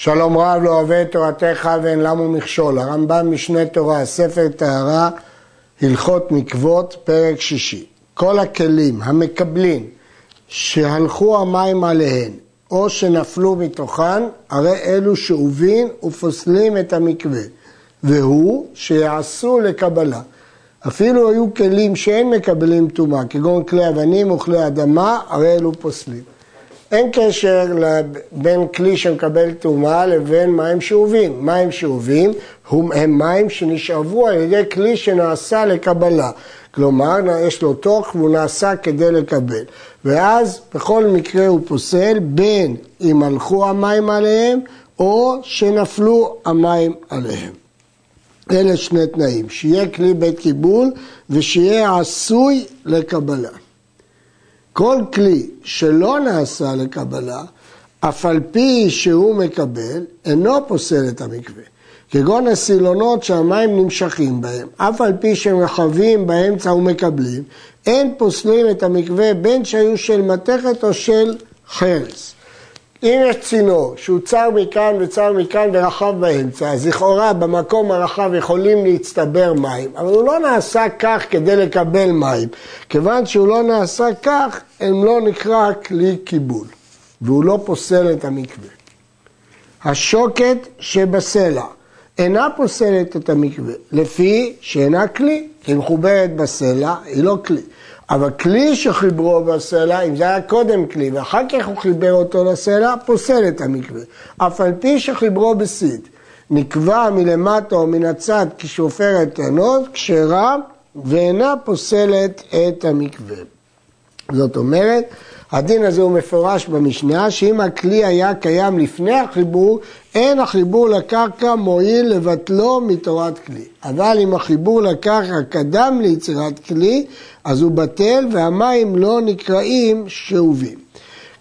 שלום רב לא אוהב את תורתך ואין למו מכשול. הרמב"ם משנה תורה, ספר טהרה, הלכות מקוות, פרק שישי. כל הכלים המקבלים שהלכו המים עליהן או שנפלו מתוכן, הרי אלו שאובין ופוסלים את המקווה, והוא שיעשו לקבלה. אפילו היו כלים שאין מקבלים טומאה, כגון כלי אבנים וכלי אדמה, הרי אלו פוסלים. אין קשר בין כלי שמקבל טומאה לבין מים שאובים. מים שאובים הם מים שנשאבו על ידי כלי שנעשה לקבלה. כלומר, יש לו תוך והוא נעשה כדי לקבל. ואז בכל מקרה הוא פוסל בין אם הלכו המים עליהם או שנפלו המים עליהם. אלה שני תנאים, שיהיה כלי בית קיבול ושיהיה עשוי לקבלה. כל כלי שלא נעשה לקבלה, אף על פי שהוא מקבל, אינו פוסל את המקווה. כגון הסילונות שהמים נמשכים בהם, אף על פי שהם רחבים באמצע ומקבלים, אין פוסלים את המקווה בין שהיו של מתכת או של חרס. אם יש צינור שהוא צר מכאן וצר מכאן ורחב באמצע, אז לכאורה במקום הרחב יכולים להצטבר מים, אבל הוא לא נעשה כך כדי לקבל מים. כיוון שהוא לא נעשה כך, הם לא נקרא כלי קיבול, והוא לא פוסל את המקווה. השוקת שבסלע אינה פוסלת את המקווה, לפי שאינה כלי, היא מחוברת בסלע, היא לא כלי. אבל כלי שחיברו בסלע, אם זה היה קודם כלי ואחר כך הוא חיבר אותו לסלע, פוסל את המקווה. אף על פי שחיברו בסיד, נקבע מלמטה או מן הצד כשופרת ענות, כשרה ואינה פוסלת את המקווה. זאת אומרת, הדין הזה הוא מפורש במשנה, שאם הכלי היה קיים לפני החיבור, אין החיבור לקרקע מועיל לבטלו מתורת כלי. אבל אם החיבור לקרקע קדם ליצירת כלי, אז הוא בטל והמים לא נקראים שאובים.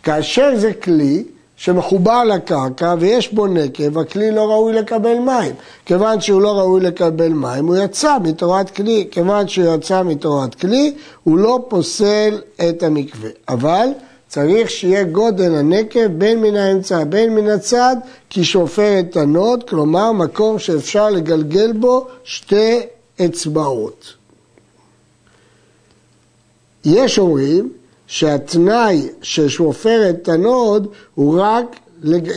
כאשר זה כלי, שמחובר לקרקע ויש בו נקב, הכלי לא ראוי לקבל מים. כיוון שהוא לא ראוי לקבל מים, הוא יצא מתורת כלי. כיוון שהוא יצא מתורת כלי, הוא לא פוסל את המקווה. אבל צריך שיהיה גודל הנקב בין מן האמצע בין מן הצד, כשפופרת הנוד, כלומר מקום שאפשר לגלגל בו שתי אצבעות. יש אומרים שהתנאי של שפופרת הנוד הוא רק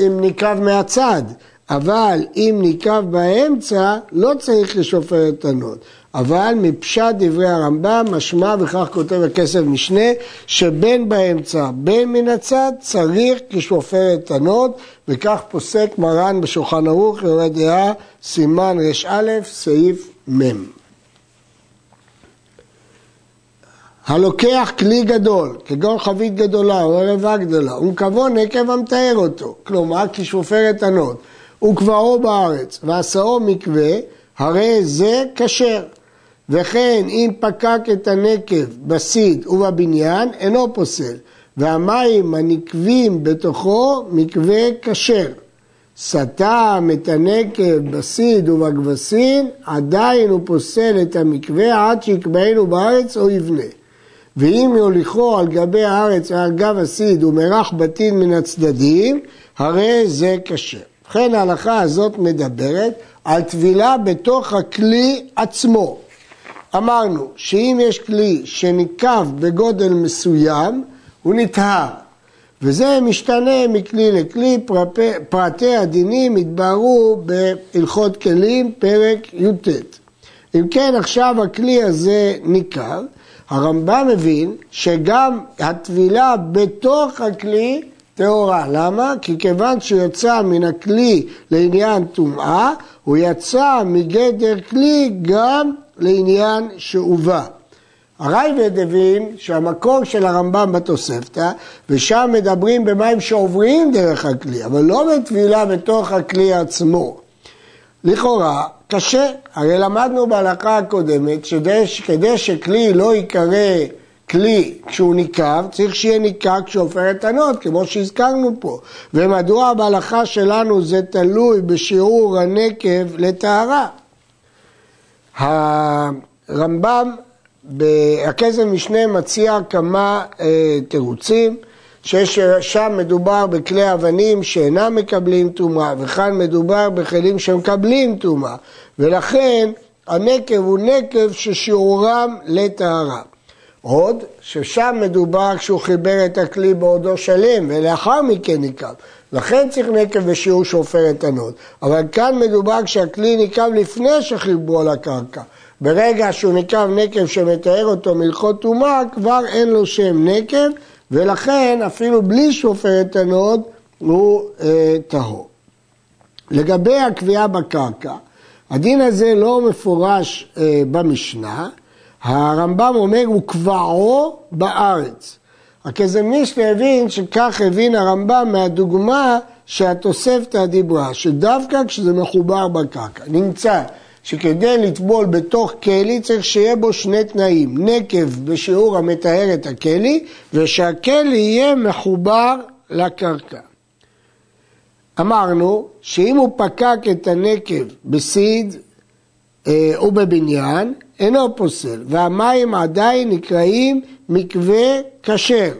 אם נקב מהצד, אבל אם נקב באמצע לא צריך כשפופרת הנוד. אבל מפשט דברי הרמב"ם משמע וכך כותב הכסף משנה שבין באמצע בין מן הצד צריך כשפופרת הנוד וכך פוסק מרן בשולחן ערוך יורה דעה סימן ר"א סעיף מ'. הלוקח כלי גדול, כגון חבית גדולה או עריבה גדולה, ונקבו נקב המטהר אותו, כלומר כשפופרת הנוד, וקבעו בארץ, ועשאו מקווה, הרי זה כשר. וכן אם פקק את הנקב בסיד ובבניין, אינו פוסל, והמים הנקווים בתוכו מקווה כשר. סתם את הנקב בסיד ובגפסית, עדיין הוא פוסל את המקווה עד שיקבענו בארץ או יבנה. ואם יוליכו על גבי הארץ ועל גב הסיד ומרח בתים מן הצדדים, הרי זה כשר. ובכן ההלכה הזאת מדברת על טבילה בתוך הכלי עצמו. אמרנו שאם יש כלי שניקב בגודל מסוים, הוא נטהר. וזה משתנה מכלי לכלי, פרטי הדינים התבהרו בהלכות כלים, פרק י"ט. אם כן, עכשיו הכלי הזה ניכר, הרמב"ם מבין שגם הטבילה בתוך הכלי טהורה. למה? כי כיוון שיצא מן הכלי לעניין טומאה, הוא יצא מגדר כלי גם לעניין שהובא. הרייבד הבין שהמקור של הרמב"ם בתוספתא, ושם מדברים במים שעוברים דרך הכלי, אבל לא בטבילה בתוך הכלי עצמו. לכאורה, קשה. הרי למדנו בהלכה הקודמת שכדי שכלי לא ייקרא כלי כשהוא ניקב, צריך שיהיה ניקב כשעופר את הנות, כמו שהזכרנו פה. ומדוע בהלכה שלנו זה תלוי בשיעור הנקב לטהרה? הרמב"ם, הכסף משנה מציע כמה אה, תירוצים, ששם מדובר בכלי אבנים שאינם מקבלים טומאה, וכאן מדובר בכלים שמקבלים טומאה, ולכן הנקב הוא נקב ששיעורם לטהרה. עוד ששם מדובר כשהוא חיבר את הכלי בעודו שלם ולאחר מכן ניקב. לכן צריך נקב בשיעור כשפופרת הנוד. אבל כאן מדובר כשהכלי ניקב לפני שחיברו על הקרקע. ברגע שהוא ניקב נקב שמטהר אותו מלכות טומאה, כבר אין לו שם נקב, ולכן אפילו בלי שפופרת הנוד הוא אה, טהור. לגבי הקביעה בקרקע, הדין הזה לא מפורש אה, במשנה, הרמב"ם אומר הוא קבעו בארץ. הקזמישנה הבין שכך הבין הרמב"ם מהדוגמה שהתוספתא דיברה, שדווקא כשזה מחובר בקרקע, נמצא שכדי לטבול בתוך כלי צריך שיהיה בו שני תנאים, נקב בשיעור המטהר את הכלי, ושהכלי יהיה מחובר לקרקע. אמרנו שאם הוא פקק את הנקב בסיד אה, ובבניין, אינו פוסל, והמים עדיין נקראים מקווה כשר.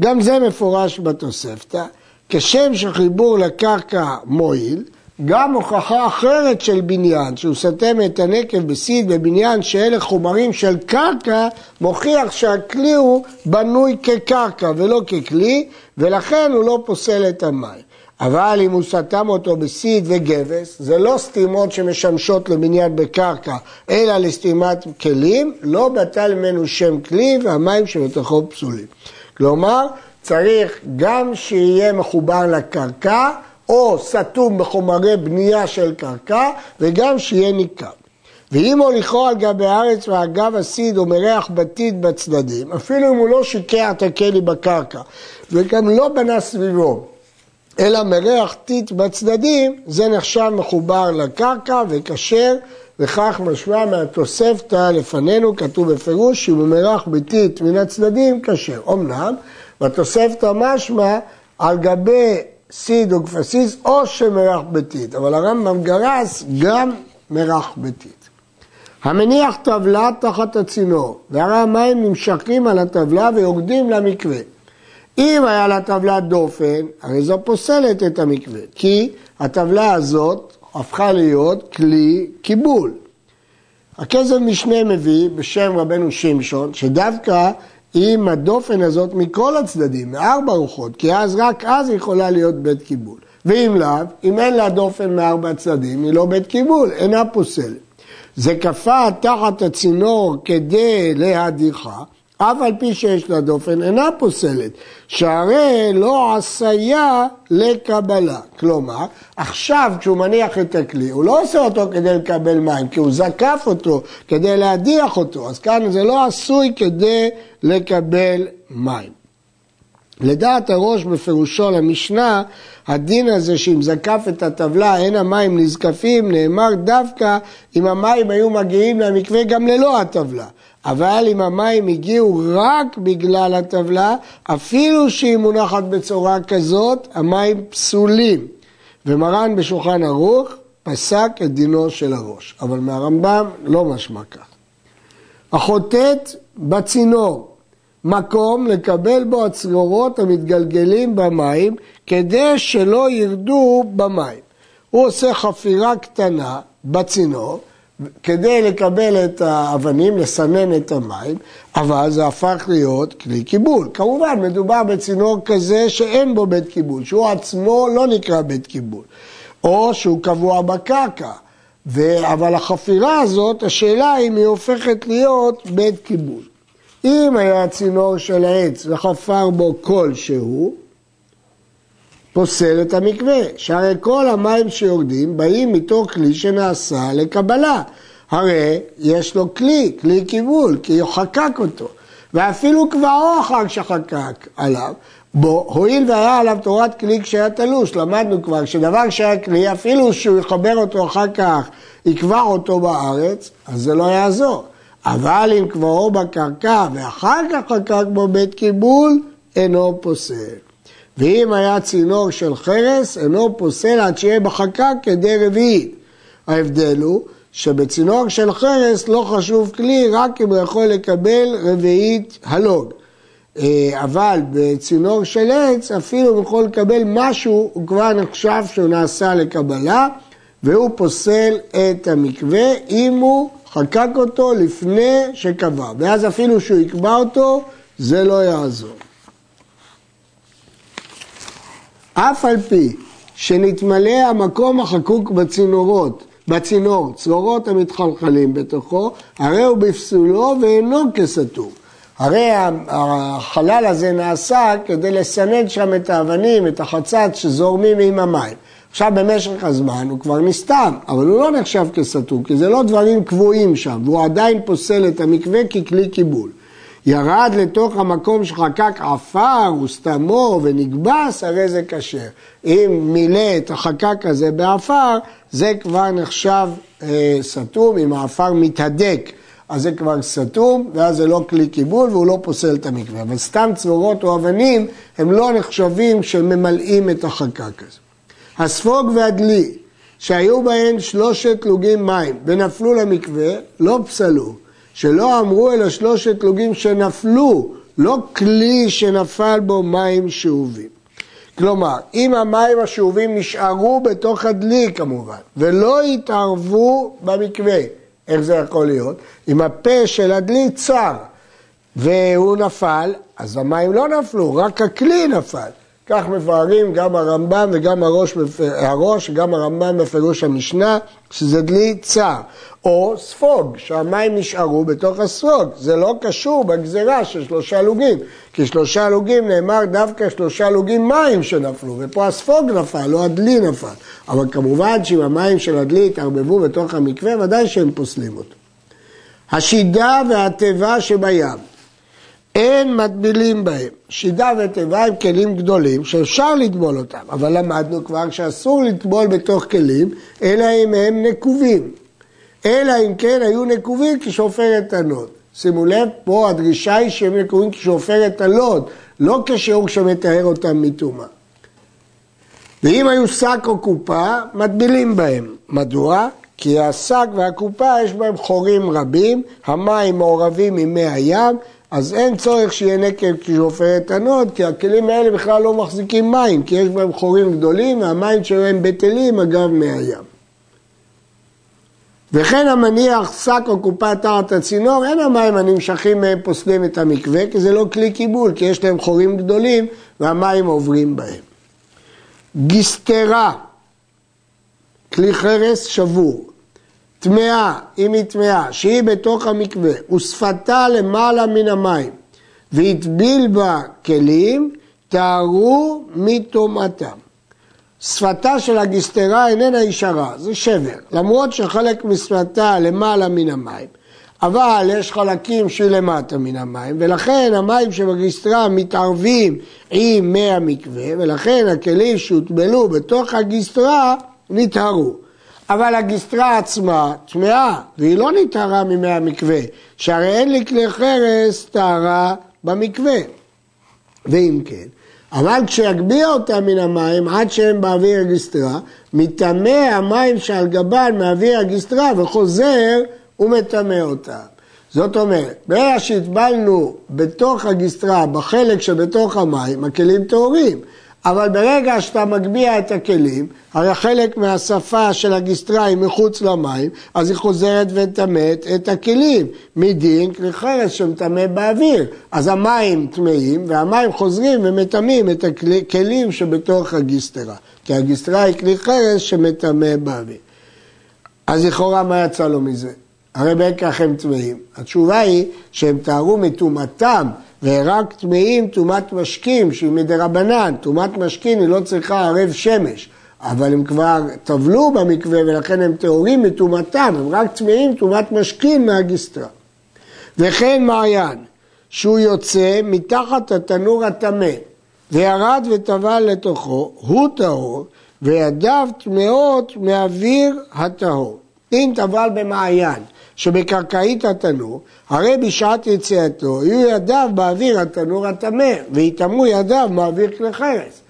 גם זה מפורש בתוספתא, כשם שחיבור לקרקע מועיל, גם הוכחה אחרת של בניין, שהוא סתם את הנקב בסיד בבניין שאלה חומרים של קרקע, מוכיח שהכלי הוא בנוי כקרקע ולא ככלי, ולכן הוא לא פוסל את המים. אבל אם הוא סתם אותו בסיד וגבס, זה לא סתימות שמשמשות לבניין בקרקע, אלא לסתימת כלים, לא בטל ממנו שם כלי והמים שבתוכו פסולים. כלומר, צריך גם שיהיה מחובר לקרקע, או סתום בחומרי בנייה של קרקע, וגם שיהיה ניכר. ואם הוליכו על גבי הארץ ואגב הסיד או מריח בתית בצדדים, אפילו אם הוא לא שיקע את הכלי בקרקע, וגם לא בנה סביבו, אלא מריח טיט בצדדים, זה נחשב מחובר לקרקע וכשר, וכך משמע מהתוספתא לפנינו, כתוב בפירוש, שאם הוא מריח בטיט מן הצדדים, כשר. אמנם, בתוספתא משמע על גבי סיד או כפסיס, או שמרח בטיט, אבל הרמב"ם גרס גם מרח בטיט. המניח טבלה תחת הצינור, והרי המים נמשכים על הטבלה ויורדים למקווה. אם היה לטבלה דופן, הרי זו פוסלת את המקווה, כי הטבלה הזאת הפכה להיות כלי קיבול. הכסף משנה מביא בשם רבנו שמשון, שדווקא עם הדופן הזאת מכל הצדדים, מארבע רוחות, כי אז רק אז היא יכולה להיות בית קיבול. ואם לאו, אם אין לה דופן מארבע צדדים, היא לא בית קיבול, אינה פוסלת. זה כפה תחת הצינור כדי להדיחה, אף על פי שיש לה דופן, אינה פוסלת, שהרי לא עשיה לקבלה. כלומר, עכשיו כשהוא מניח את הכלי, הוא לא עושה אותו כדי לקבל מים, כי הוא זקף אותו כדי להדיח אותו, אז כאן זה לא עשוי כדי לקבל מים. לדעת הראש בפירושו למשנה, הדין הזה שאם זקף את הטבלה אין המים נזקפים, נאמר דווקא אם המים היו מגיעים למקווה גם ללא הטבלה. אבל אם המים הגיעו רק בגלל הטבלה, אפילו שהיא מונחת בצורה כזאת, המים פסולים. ומרן בשולחן ערוך פסק את דינו של הראש, אבל מהרמב"ם לא משמע כך. החוטאת בצינור, מקום לקבל בו הצרורות המתגלגלים במים כדי שלא ירדו במים. הוא עושה חפירה קטנה בצינור כדי לקבל את האבנים, לסנן את המים, אבל זה הפך להיות כלי קיבול. כמובן, מדובר בצינור כזה שאין בו בית קיבול, שהוא עצמו לא נקרא בית קיבול, או שהוא קבוע בקרקע. ו... אבל החפירה הזאת, השאלה אם היא הופכת להיות בית קיבול. אם היה צינור של העץ וחפר בו כלשהו, פוסל את המקווה, שהרי כל המים שיורדים באים מתוך כלי שנעשה לקבלה. הרי יש לו כלי, כלי קיבול, כי הוא חקק אותו. ואפילו קבעו אחר שחקק עליו, בו, הואיל והיה עליו תורת כלי כשהיה תלוש, למדנו כבר שדבר שהיה כלי, אפילו שהוא יחבר אותו אחר כך, יקבע אותו בארץ, אז זה לא יעזור. אבל אם קבעו בקרקע ואחר כך חקק בו בית קיבול, אינו פוסל. ואם היה צינור של חרס, אינו פוסל עד שיהיה בחקק כדי רביעית. ההבדל הוא שבצינור של חרס לא חשוב כלי רק אם הוא יכול לקבל רביעית הלוג. אה, אבל בצינור של עץ, אפילו אם יכול לקבל משהו, הוא כבר נחשב שהוא נעשה לקבלה, והוא פוסל את המקווה אם הוא חקק אותו לפני שקבע, ואז אפילו שהוא יקבע אותו, זה לא יעזור. אף על פי שנתמלא המקום החקוק בצינורות, בצינור, צרורות המתחלחלים בתוכו, הרי הוא בפסולו ואינו כסתום. הרי החלל הזה נעשה כדי לסנד שם את האבנים, את החצץ שזורמים עם המים. עכשיו במשך הזמן הוא כבר נסתם, אבל הוא לא נחשב כסתום, כי זה לא דברים קבועים שם, והוא עדיין פוסל את המקווה ככלי קיבול. ירד לתוך המקום שחקק עפר וסתמו ונקבס, הרי זה כשר. אם מילא את החקק הזה בעפר, זה כבר נחשב אה, סתום, אם העפר מתהדק. אז זה כבר סתום, ואז זה לא כלי קיבול והוא לא פוסל את המקווה. אבל סתם צרורות או אבנים, הם לא נחשבים שממלאים את החקק הזה. הספוג והדלי, שהיו בהן שלושת לוגים מים ונפלו למקווה, לא פסלו. שלא אמרו אלא שלושת לוגים שנפלו, לא כלי שנפל בו מים שאובים. כלומר, אם המים השאובים נשארו בתוך הדלי כמובן, ולא התערבו במקווה, איך זה יכול להיות? אם הפה של הדלי צר והוא נפל, אז המים לא נפלו, רק הכלי נפל. כך מבארים גם הרמב"ם וגם הראש, הראש וגם הרמב"ם בפירוש המשנה, שזה דלי צר. או ספוג, שהמים נשארו בתוך הספוג. זה לא קשור בגזרה של שלושה לוגים, כי שלושה לוגים נאמר דווקא שלושה לוגים מים שנפלו, ופה הספוג נפל, לא הדלי נפל. אבל כמובן שאם המים של הדלי התערבבו בתוך המקווה, ודאי שהם פוסלים אותו. השידה והתיבה שבים. אין מטבילים בהם. שידה ותיבה הם כלים גדולים שאפשר לטבול אותם, אבל למדנו כבר שאסור לטבול בתוך כלים, אלא אם הם נקובים. אלא אם כן היו נקובים כשעופרת הלוד. שימו לב, פה הדרישה היא שהם נקובים כשעופרת הלוד, לא כשיעור שמתאר אותם מטומאה. ואם היו שק או קופה, מטבילים בהם. מדוע? כי השק והקופה יש בהם חורים רבים, המים מעורבים עם מי הים, אז אין צורך שיהיה נקב כשפופרת הנוד, כי הכלים האלה בכלל לא מחזיקים מים, כי יש בהם חורים גדולים והמים שלהם בטלים אגב מי הים. וכן המניח שק או קופה תחת הצינור, אין המים הנמשכים מהם פוסלים את המקווה, כי זה לא כלי קיבול, כי יש להם חורים גדולים והמים עוברים בהם. גיסטרה, כלי חרס שבור, טמאה, אם היא טמאה, שהיא בתוך המקווה, ושפתה למעלה מן המים, והטביל בה כלים, תארו מטומאתם. שפתה של הגיסטרה איננה ישרה, זה שבר. למרות שחלק משפתה למעלה מן המים, אבל יש חלקים שלמטה מן המים, ולכן המים שבגיסטרה מתערבים עם מי המקווה, ולכן הכלים שהוטבלו בתוך הגיסטרה נטהרו. אבל הגיסטרה עצמה טמאה, והיא לא נטהרה ממי המקווה, שהרי אין לי כלי חרס טהרה במקווה. ואם כן, אבל כשיגביה אותם מן המים עד שהם באוויר הגיסטרה, מטמא המים שעל גבן מאוויר הגיסטרה וחוזר ומטמא אותם. זאת אומרת, ברגע שהטבלנו בתוך הגיסטרה, בחלק שבתוך המים, הכלים טהורים. אבל ברגע שאתה מגביה את הכלים, הרי חלק מהשפה של הגיסטרה היא מחוץ למים, אז היא חוזרת וטמאת את הכלים. מדין כלי חרס שמטמא באוויר. אז המים טמאים והמים חוזרים ומטמאים את הכלים שבתוך הגיסטרה. כי הגיסטרה היא כלי חרס שמטמא באוויר. אז לכאורה מה יצא לו מזה? הרי בין כך הם טמאים. התשובה היא שהם טהרו מטומאתם ורק טמאים טומאת משקים שהיא מדרבנן, טומאת משכין היא לא צריכה ערב שמש, אבל הם כבר טבלו במקווה ולכן הם טהורים מטומאתם, הם רק טמאים טומאת משכין מהגיסטרה. וכן מעיין, שהוא יוצא מתחת התנור הטמא וירד וטבל לתוכו, הוא טהור, וידיו טמאות מאוויר הטהור. אם טבל במעיין שבקרקעית התנור, הרי בשעת יציאתו יהיו ידיו באוויר התנור הטמא, ויטמאו ידיו באוויר כלי חרס.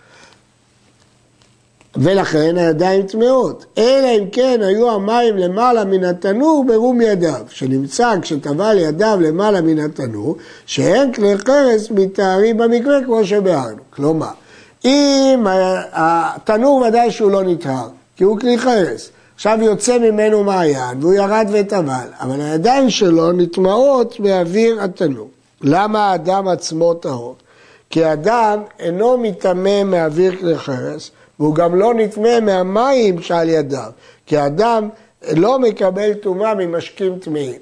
ולכן הידיים טמאות. אלא אם כן היו המים למעלה מן התנור ברום ידיו, שנמצא כשטבל ידיו למעלה מן התנור, שאין כלי חרס מתארים במקווה כמו שביארנו. כלומר, אם התנור ודאי שהוא לא נטהר, כי הוא כלי חרס. עכשיו יוצא ממנו מעיין והוא ירד וטבל, אבל הידיים שלו נטמעות באוויר התנור. למה האדם עצמו טהור? כי האדם אינו מטמא מאוויר כלי חרס, והוא גם לא נטמא מהמים שעל ידיו, כי האדם לא מקבל טומאה ממשקים טמאים.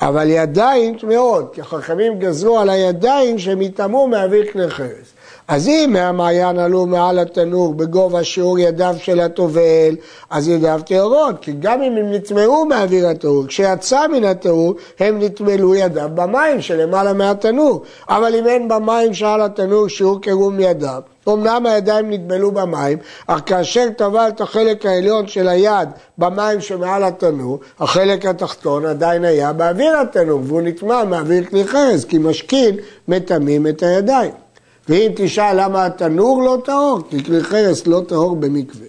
אבל ידיים טמאות, כי החכמים גזרו על הידיים שהם יטמאו מאוויר כלי חרס. אז אם מהמעיין עלו מעל התנור בגובה שיעור ידיו של הטובל, אז ידיו טהורות, כי גם אם הם נטמעו מאוויר התנור, כשיצא מן התנור, הם נטמלו ידיו במים שלמעלה מהתנור. אבל אם אין במים שעל התנור שיעור קירום ידיו, אמנם הידיים נטבלו במים, אך כאשר טבל את החלק העליון של היד במים שמעל התנור, החלק התחתון עדיין היה באוויר התנור, והוא נטמע מאוויר כלי חרס, כי משכין מטמאים את הידיים. ואם תשאל למה התנור לא טהור, כי כלי חרס לא טהור במקווה.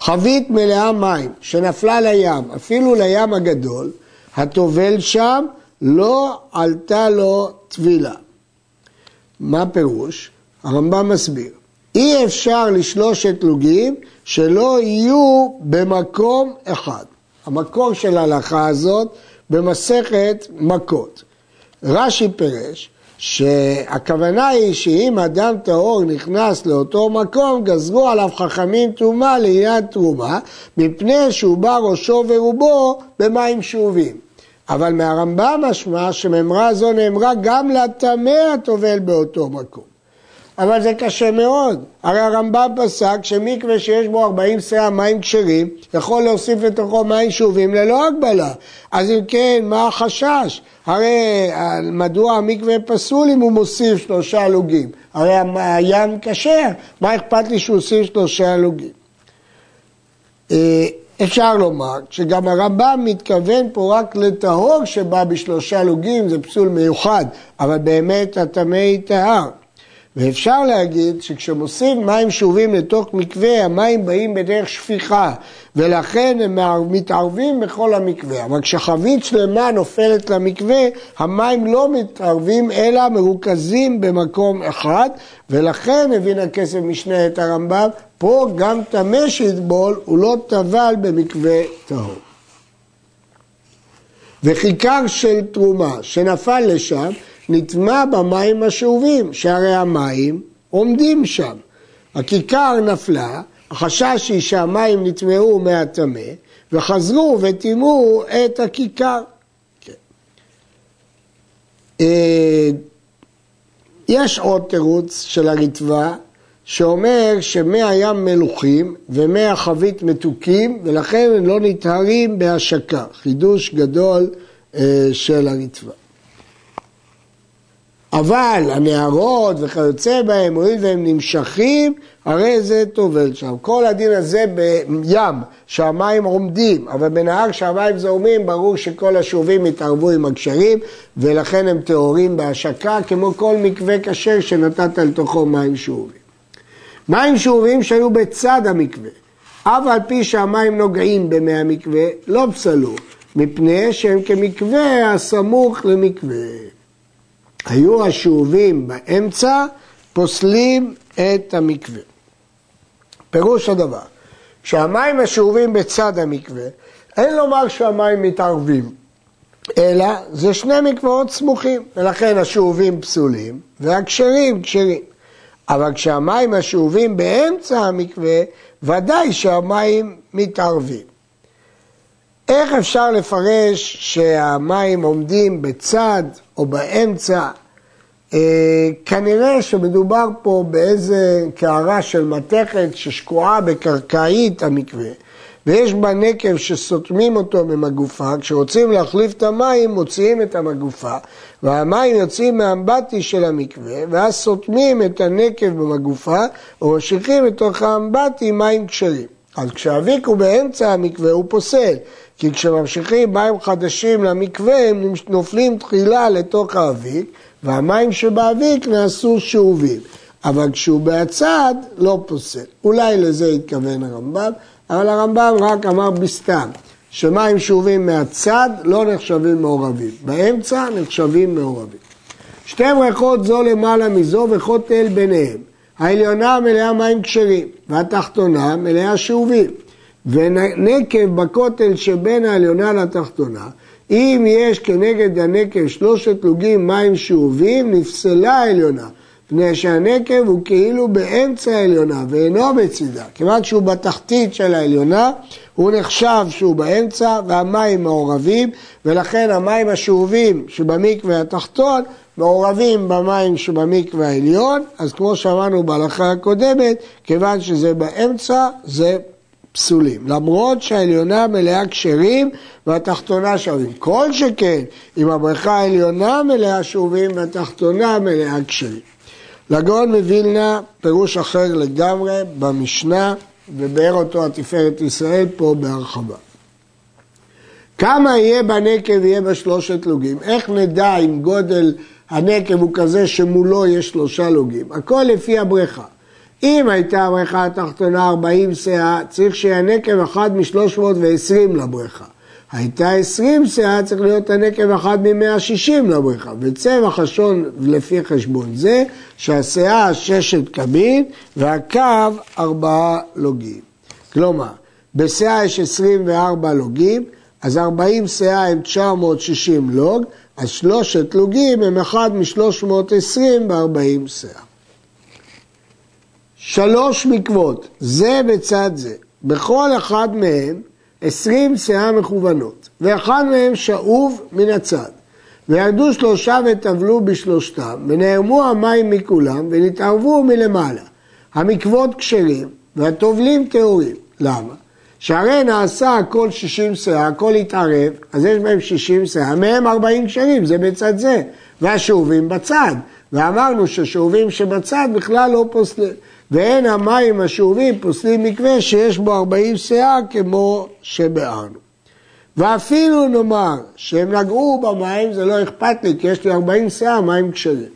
חבית מלאה מים שנפלה לים, אפילו לים הגדול, הטובל שם לא עלתה לו טבילה. מה פירוש? הרמב"ם מסביר. אי אפשר לשלושת לוגים שלא יהיו במקום אחד. המקור של ההלכה הזאת במסכת מכות. רש"י פירש שהכוונה היא שאם אדם טהור נכנס לאותו מקום, גזרו עליו חכמים טומאה לעניין תרומה, מפני שהוא בא ראשו ורובו במים שאובים. אבל מהרמב"ם משמע שממרה זו נאמרה גם לטמא הטובל באותו מקום. אבל זה קשה מאוד. הרי הרמב"ם פסק שמקווה שיש בו 40 שאה מים כשרים, יכול להוסיף לתוכו מים שאובים ללא הגבלה. אז אם כן, מה החשש? הרי מדוע המקווה פסול אם הוא מוסיף שלושה לוגים? הרי הים כשר, מה אכפת לי שהוא הוסיף שלושה לוגים? אה, אפשר לומר שגם הרמב"ם מתכוון פה רק לטהור שבא בשלושה לוגים, זה פסול מיוחד, אבל באמת הטמא יטהר. ואפשר להגיד שכשמוסיף מים שאובים לתוך מקווה, המים באים בדרך שפיכה, ולכן הם מתערבים בכל המקווה. אבל כשחבית שלמה נופלת למקווה, המים לא מתערבים אלא מרוכזים במקום אחד, ולכן הבין הכסף משנה את הרמב"ם, פה גם טמא שיטבול, הוא לא טבל במקווה טהור. וכיכר של תרומה שנפל לשם, נטמע במים השאובים, שהרי המים עומדים שם. הכיכר נפלה, החשש היא שהמים נטמעו מהטמא, וחזרו וטימאו את הכיכר. כן. אה, יש עוד תירוץ של הרצפה שאומר שמי הים מלוכים ומי החבית מתוקים ולכן הם לא נטהרים בהשקה, חידוש גדול אה, של הרצפה. אבל הנערות וכיוצא בהם, הואיל והם נמשכים, הרי זה טובל שם. כל הדין הזה בים, שהמים עומדים, אבל בנהר שהמים זורמים, ברור שכל השובים יתערבו עם הגשרים, ולכן הם טהורים בהשקה, כמו כל מקווה כשר שנתת לתוכו מים שאובים. מים שאובים שהיו בצד המקווה, אף על פי שהמים נוגעים במי המקווה, לא פסלו, מפני שהם כמקווה הסמוך למקווה. היו השאובים באמצע, פוסלים את המקווה. פירוש הדבר, כשהמים השאובים בצד המקווה, אין לומר שהמים מתערבים, אלא זה שני מקוואות סמוכים, ולכן השאובים פסולים והכשרים כשרים. אבל כשהמים השאובים באמצע המקווה, ודאי שהמים מתערבים. איך אפשר לפרש שהמים עומדים בצד או באמצע? אה, כנראה שמדובר פה באיזה קערה של מתכת ששקועה בקרקעית המקווה ויש בה נקב שסותמים אותו ממגופה, כשרוצים להחליף את המים מוציאים את המגופה והמים יוצאים מהאמבטי של המקווה ואז סותמים את הנקב במגופה וממשיכים לתוך האמבטי מים כשרים. אז כשהאביק הוא באמצע המקווה הוא פוסל, כי כשממשיכים מים חדשים למקווה הם נופלים תחילה לתוך האביק והמים שבאביק נעשו שאובים. אבל כשהוא מהצד לא פוסל. אולי לזה התכוון הרמב"ם, אבל הרמב"ם רק אמר בסתם, שמים שאובים מהצד לא נחשבים מעורבים, באמצע נחשבים מעורבים. שתי ברכות זו למעלה מזו וחוטל ביניהם. העליונה מלאה מים כשרים, והתחתונה מלאה שאובים. ונקב בכותל שבין העליונה לתחתונה, אם יש כנגד הנקב שלושת לוגים מים שאובים, נפסלה העליונה. מפני שהנקב הוא כאילו באמצע העליונה ואינו בצידה. כיוון שהוא בתחתית של העליונה, הוא נחשב שהוא באמצע והמים מעורבים, ולכן המים השאובים שבמקווה התחתון מעורבים במים שבמקווה העליון, אז כמו שאמרנו בהלכה הקודמת, כיוון שזה באמצע, זה פסולים. למרות שהעליונה מלאה כשרים והתחתונה שווים. כל שכן, אם הבריכה העליונה מלאה שאובים והתחתונה מלאה כשרים. לגאון מווילנה פירוש אחר לגמרי במשנה, ובאר אותו התפארת ישראל פה בהרחבה. כמה יהיה בנקב יהיה בשלושת לוגים? איך נדע אם גודל הנקב הוא כזה שמולו יש שלושה לוגים? הכל לפי הבריכה. אם הייתה הבריכה התחתונה 40 סאה, צריך שיהיה נקב אחד מ-320 לבריכה. הייתה 20 סאה, צריך להיות הנקב אחד מ-160 לבריכה. וצבע חשון לפי חשבון זה, שהסאה ששת קבין והקו ארבעה לוגים. כלומר, בסאה יש 24 לוגים, אז 40 סאה הם 960 לוג, אז שלושת לוגים הם אחד מ-320 ב-40 סאה. שלוש מקוות, זה בצד זה. בכל אחד מהם עשרים שאה מכוונות, ואחד מהם שאוב מן הצד. וירדו שלושה וטבלו בשלושתם, ונערמו המים מכולם, ונתערבו מלמעלה. המקוות כשרים, והטובלים טהורים. למה? שהרי נעשה הכל שישים שאה, הכל התערב, אז יש בהם שישים שאה, מהם ארבעים כשרים, זה בצד זה, והשאובים בצד. ואמרנו ששאובים שבצד בכלל לא פוסלים. ואין המים השאובים פוסלים מקווה שיש בו ארבעים שאה כמו שבארנו. ואפילו נאמר שהם נגעו במים, זה לא אכפת לי, כי יש לי ארבעים שאה, מים כשרים.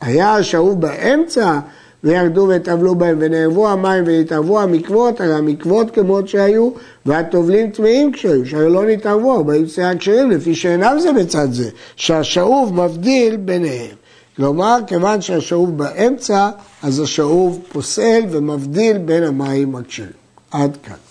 היה השאוב באמצע, וירדו וטבלו בהם, ונערבו המים ונתערבו המקוות, הרי המקוות כמות שהיו, והטובלים טמאים כשהיו, שהרי לא נתערבו, ארבעים שאה כשרים, לפי שאינם זה בצד זה, שהשאוב מבדיל ביניהם. כלומר, כיוון שהשאוב באמצע, אז השאוב פוסל ומבדיל בין המים הכשרים. עד כאן.